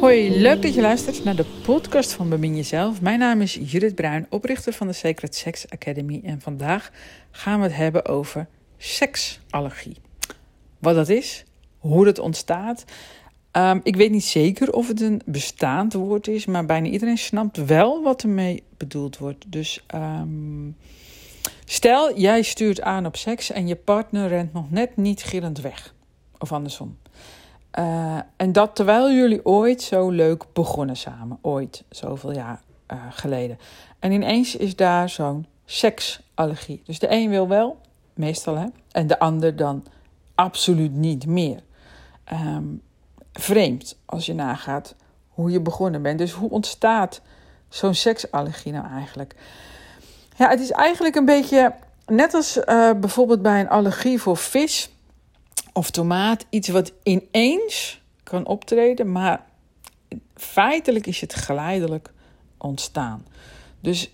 Hoi, leuk dat je luistert naar de podcast van Bemin Jezelf. Mijn naam is Judith Bruin, oprichter van de Sacred Sex Academy. En vandaag gaan we het hebben over seksallergie. Wat dat is, hoe het ontstaat. Um, ik weet niet zeker of het een bestaand woord is, maar bijna iedereen snapt wel wat ermee bedoeld wordt. Dus um, stel, jij stuurt aan op seks en je partner rent nog net niet gillend weg. Of andersom. Uh, en dat terwijl jullie ooit zo leuk begonnen samen. Ooit, zoveel jaar uh, geleden. En ineens is daar zo'n seksallergie. Dus de een wil wel, meestal hè. En de ander dan absoluut niet meer. Um, vreemd als je nagaat hoe je begonnen bent. Dus hoe ontstaat zo'n seksallergie nou eigenlijk? Ja, het is eigenlijk een beetje net als uh, bijvoorbeeld bij een allergie voor vis of tomaat. Iets wat ineens kan optreden, maar feitelijk is het geleidelijk ontstaan. Dus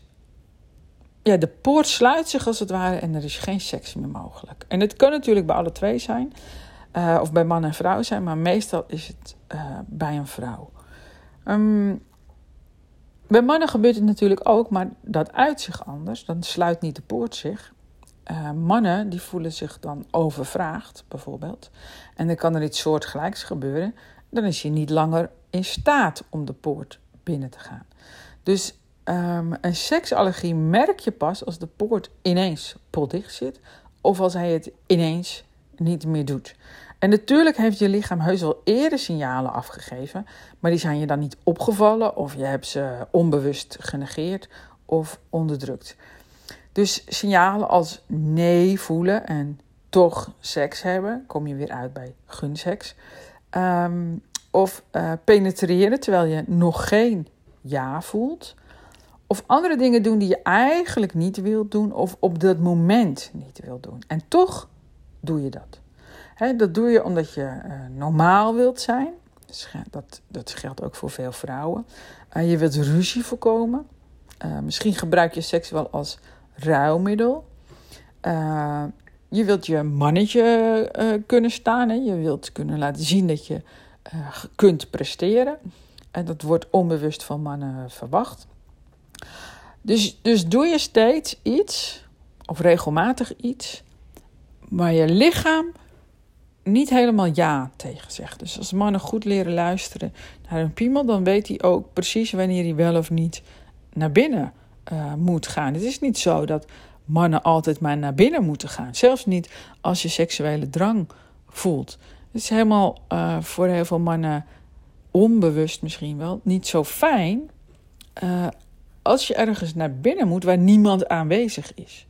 ja, de poort sluit zich als het ware en er is geen seks meer mogelijk. En het kan natuurlijk bij alle twee zijn. Uh, of bij man en vrouw zijn, maar meestal is het uh, bij een vrouw. Um, bij mannen gebeurt het natuurlijk ook, maar dat uit zich anders. Dan sluit niet de poort zich. Uh, mannen die voelen zich dan overvraagd, bijvoorbeeld. En dan kan er iets soortgelijks gebeuren. Dan is je niet langer in staat om de poort binnen te gaan. Dus um, een seksallergie merk je pas als de poort ineens potdicht zit. Of als hij het ineens niet meer doet. En natuurlijk heeft je lichaam heus wel eerder signalen afgegeven, maar die zijn je dan niet opgevallen of je hebt ze onbewust genegeerd of onderdrukt. Dus signalen als nee voelen en toch seks hebben, kom je weer uit bij gunseks. Um, of uh, penetreren terwijl je nog geen ja voelt. Of andere dingen doen die je eigenlijk niet wilt doen of op dat moment niet wilt doen. En toch doe je dat dat doe je omdat je uh, normaal wilt zijn. Dat, dat geldt ook voor veel vrouwen. Uh, je wilt ruzie voorkomen. Uh, misschien gebruik je seks wel als ruilmiddel. je wilt je mannetje kunnen staan. Hè? Je wilt kunnen laten zien dat je kunt presteren. En dat wordt onbewust van mannen verwacht. Dus, dus doe je steeds iets, of regelmatig iets, waar je lichaam niet helemaal ja tegen zegt. Dus als mannen goed leren luisteren naar hun piemel, dan weet hij ook precies wanneer hij wel of niet naar binnen uh, moet gaan. Het is niet zo dat mannen altijd maar naar binnen moeten gaan. Zelfs niet als je seksuele drang voelt. Het is helemaal uh, voor heel veel mannen onbewust misschien wel niet zo fijn uh, als je ergens naar binnen moet waar niemand aanwezig is.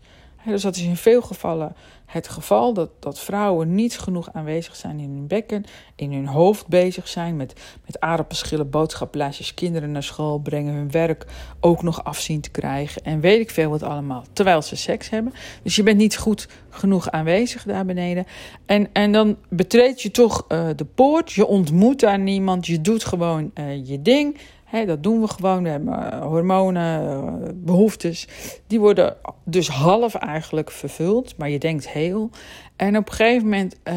Dus dat is in veel gevallen het geval dat, dat vrouwen niet genoeg aanwezig zijn in hun bekken, in hun hoofd bezig zijn met, met aardappelschillen, boodschappenlijstjes, kinderen naar school brengen, hun werk ook nog afzien te krijgen en weet ik veel wat allemaal, terwijl ze seks hebben. Dus je bent niet goed genoeg aanwezig daar beneden. En, en dan betreed je toch uh, de poort, je ontmoet daar niemand, je doet gewoon uh, je ding dat doen we gewoon. We hebben eh, hormonen, eh, behoeftes. Die worden dus half eigenlijk vervuld, maar je denkt heel. En op een gegeven moment uh,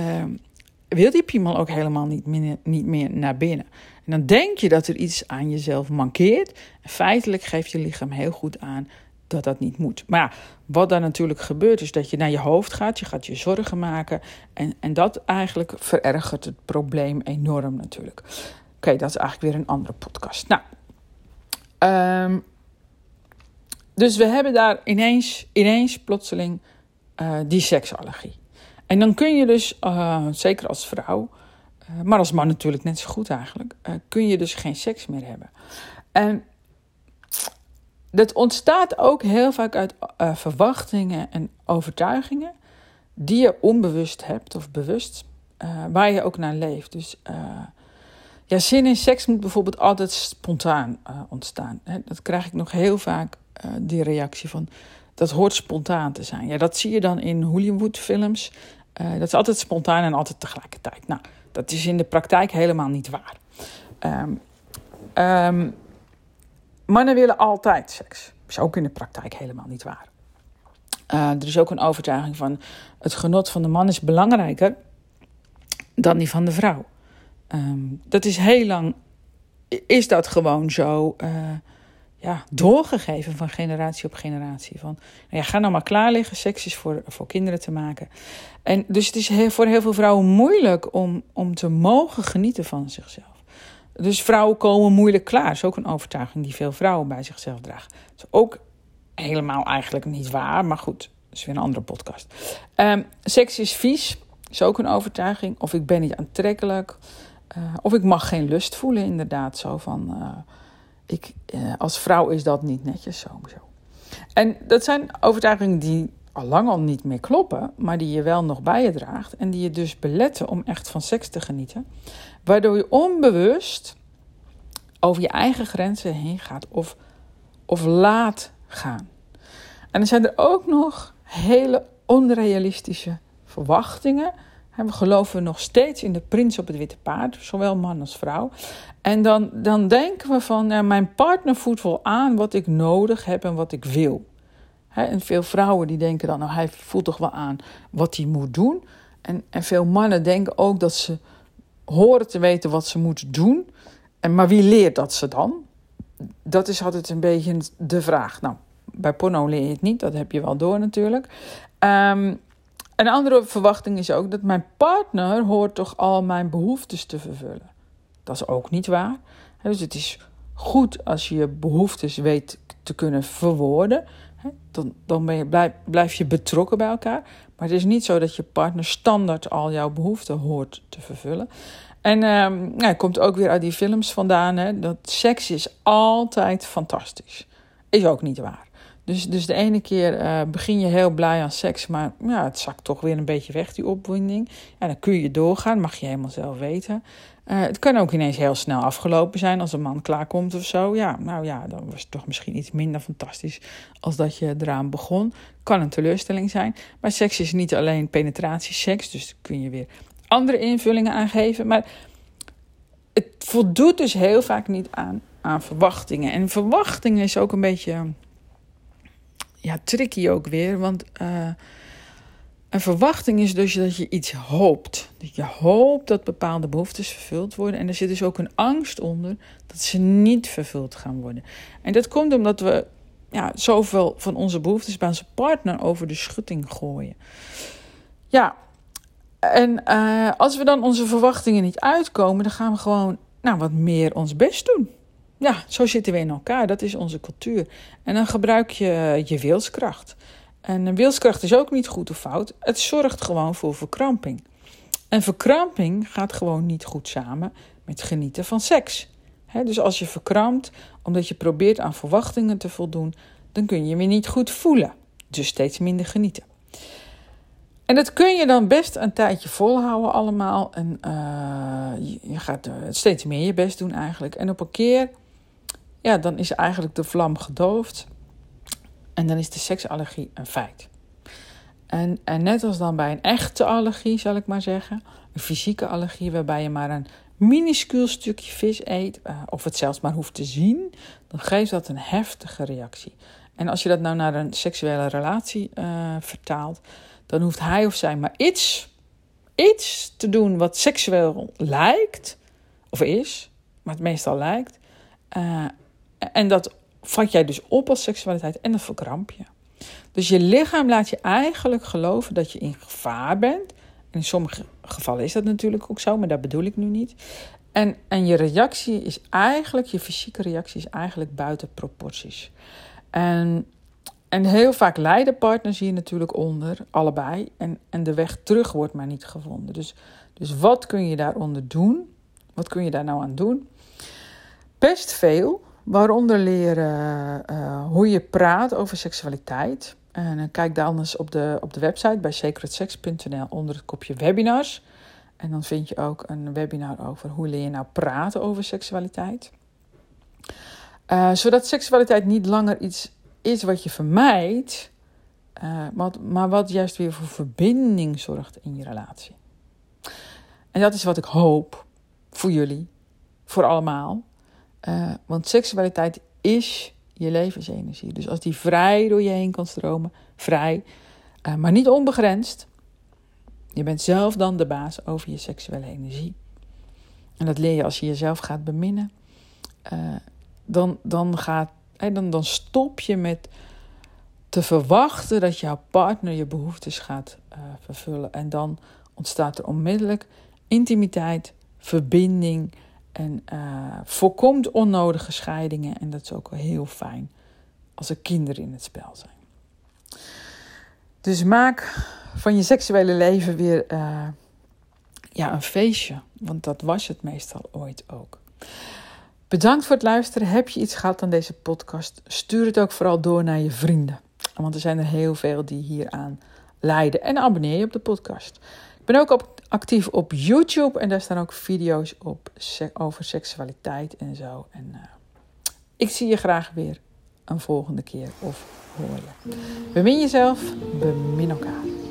wil die piemel ook helemaal niet meer, niet meer naar binnen. En dan denk je dat er iets aan jezelf mankeert. Feitelijk geeft je lichaam heel goed aan dat dat niet moet. Maar wat dan natuurlijk gebeurt, is dat je naar je hoofd gaat, je gaat je zorgen maken. En, en dat eigenlijk verergert het probleem enorm natuurlijk. Oké, dat is eigenlijk weer een andere podcast. Nou, um, dus we hebben daar ineens, ineens plotseling uh, die seksallergie. En dan kun je dus, uh, zeker als vrouw, uh, maar als man natuurlijk net zo goed eigenlijk, kun je dus geen seks meer hebben. En dat ontstaat ook heel vaak uit verwachtingen en overtuigingen die je onbewust hebt of bewust, waar je ook naar leeft. Dus ja, zin in seks moet bijvoorbeeld altijd spontaan uh, ontstaan. Dat krijg ik nog heel vaak, uh, die reactie van... dat hoort spontaan te zijn. Ja, dat zie je dan in Hollywoodfilms. Uh, dat is altijd spontaan en altijd tegelijkertijd. Nou, dat is in de praktijk helemaal niet waar. Um, um, mannen willen altijd seks. Dat is ook in de praktijk helemaal niet waar. Er is ook een overtuiging van het genot van de man is belangrijker dan die van de vrouw. Um, dat is heel lang, is dat gewoon zo uh, ja, doorgegeven van generatie op generatie. Van, nou ja, ga nou maar klaar liggen, seks is voor, voor kinderen te maken. En dus het is heel, voor heel veel vrouwen moeilijk om, om te mogen genieten van zichzelf. Dus vrouwen komen moeilijk klaar. Dat is ook een overtuiging die veel vrouwen bij zichzelf dragen. Dat is ook helemaal eigenlijk niet waar, maar goed, dat is weer een andere podcast. Um, seks is vies, is ook een overtuiging. Of ik ben niet aantrekkelijk. Uh, of ik mag geen lust voelen, inderdaad. Zo van, uh, ik, uh, als vrouw is dat niet netjes, zo. En dat zijn overtuigingen die al lang al niet meer kloppen, maar die je wel nog bij je draagt. En die je dus beletten om echt van seks te genieten. Waardoor je onbewust over je eigen grenzen heen gaat of, of laat gaan. En dan zijn er ook nog hele onrealistische verwachtingen. We geloven nog steeds in de prins op het witte paard, zowel man als vrouw. En dan, dan denken we van, nou, mijn partner voelt wel aan wat ik nodig heb en wat ik wil. en veel vrouwen die denken dan, nou hij voelt toch wel aan wat hij moet doen. En, en veel mannen denken ook dat ze horen te weten wat ze moeten doen. En, maar wie leert dat ze dan? Dat is altijd een beetje de vraag. Nou, bij porno leer je het niet, dat heb je wel door natuurlijk. Um, een andere verwachting is ook dat mijn partner hoort toch al mijn behoeftes te vervullen. Dat is ook niet waar. Dus het is goed als je je behoeftes weet te kunnen verwoorden. Dan, dan blijf, je betrokken bij elkaar. Maar het is niet zo dat je partner standaard al jouw behoeften hoort te vervullen. En um, komt ook weer uit die films vandaan. Hè, dat seks is altijd fantastisch. Is ook niet waar. Dus, dus de ene keer uh, begin je heel blij aan seks, maar ja, het zakt toch weer een beetje weg, die opwinding. En dan kun je doorgaan, mag je helemaal zelf weten. Uh, het kan ook ineens heel snel afgelopen zijn als een man klaarkomt of zo. Ja, nou ja, dan was het toch misschien iets minder fantastisch als dat je eraan begon. Kan een teleurstelling zijn. Maar seks is niet alleen penetratieseks, dus kun je weer andere invullingen aangeven. Maar het voldoet dus heel vaak niet aan, aan verwachtingen. En verwachtingen is ook een beetje ja, tricky ook weer. Want uh, een verwachting is dus dat je iets hoopt. Dat je hoopt dat bepaalde behoeftes vervuld worden. En er zit dus ook een angst onder dat ze niet vervuld gaan worden. En dat komt omdat we ja, zoveel van onze behoeftes bij onze partner over de schutting gooien. Ja, en uh, als we dan onze verwachtingen niet uitkomen, dan gaan we gewoon nou, wat meer ons best doen. Ja, zo zitten we in elkaar. Dat is onze cultuur. En dan gebruik je je wilskracht. En wilskracht is ook niet goed of fout. Het zorgt gewoon voor verkramping. En verkramping gaat gewoon niet goed samen met genieten van seks. dus als je verkrampt omdat je probeert aan verwachtingen te voldoen, dan kun je je niet goed voelen. Dus steeds minder genieten. En dat kun je dan best een tijdje volhouden allemaal. En uh, je gaat steeds meer je best doen eigenlijk. En op een keer ja, dan is eigenlijk de vlam gedoofd. En dan is de seksallergie een feit. En, en net als dan bij een echte allergie, zal ik maar zeggen, een fysieke allergie waarbij je maar een minuscuul stukje vis eet, uh, of het zelfs maar hoeft te zien, dan geeft dat een heftige reactie. En als je dat nou naar een seksuele relatie uh, vertaalt, dan hoeft hij of zij maar iets, iets te doen wat seksueel lijkt, of is, maar het meestal lijkt. Uh, en dat vat jij dus op als seksualiteit en dan verkramp je. Dus je lichaam laat je eigenlijk geloven dat je in gevaar bent. En in sommige gevallen is dat natuurlijk ook zo, maar dat bedoel ik nu niet. En, en je reactie is eigenlijk, je fysieke reactie is eigenlijk buiten proporties. En, en heel vaak lijden partners hier natuurlijk onder, allebei. En, en de weg terug wordt maar niet gevonden. Dus, dus wat kun je daaronder doen? Wat kun je daar nou aan doen? Best veel. Waaronder leren uh, hoe je praat over seksualiteit. En uh, kijk dan eens op de, op de website bij sacredsex.nl onder het kopje webinars. En dan vind je ook een webinar over hoe leer je nou praten over seksualiteit. Uh, zodat seksualiteit niet langer iets is wat je vermijdt, maar wat juist weer voor verbinding zorgt in je relatie. En dat is wat ik hoop voor jullie, voor allemaal. Uh, want seksualiteit is je levensenergie. Dus als die vrij door je heen kan stromen, vrij, uh, maar niet onbegrensd. Je bent zelf dan de baas over je seksuele energie. En dat leer je als je jezelf gaat beminnen. Uh, dan, dan, gaat, dan, dan stop je met te verwachten dat jouw partner je behoeftes gaat vervullen. En dan ontstaat er onmiddellijk intimiteit, verbinding en uh, voorkomt onnodige scheidingen. En dat is ook heel fijn als er kinderen in het spel zijn. Dus maak van je seksuele leven weer uh, ja, een feestje. Want dat was het meestal ooit ook. Bedankt voor het luisteren. Heb je iets gehad aan deze podcast? Stuur het ook vooral door naar je vrienden. Want er zijn er heel veel die hieraan lijden. En abonneer je op de podcast. Ik ben ook op, actief op YouTube en daar staan ook video's op over seksualiteit en zo. En uh, ik zie je graag weer een volgende keer of hoor je. Bemin jezelf, bemin elkaar.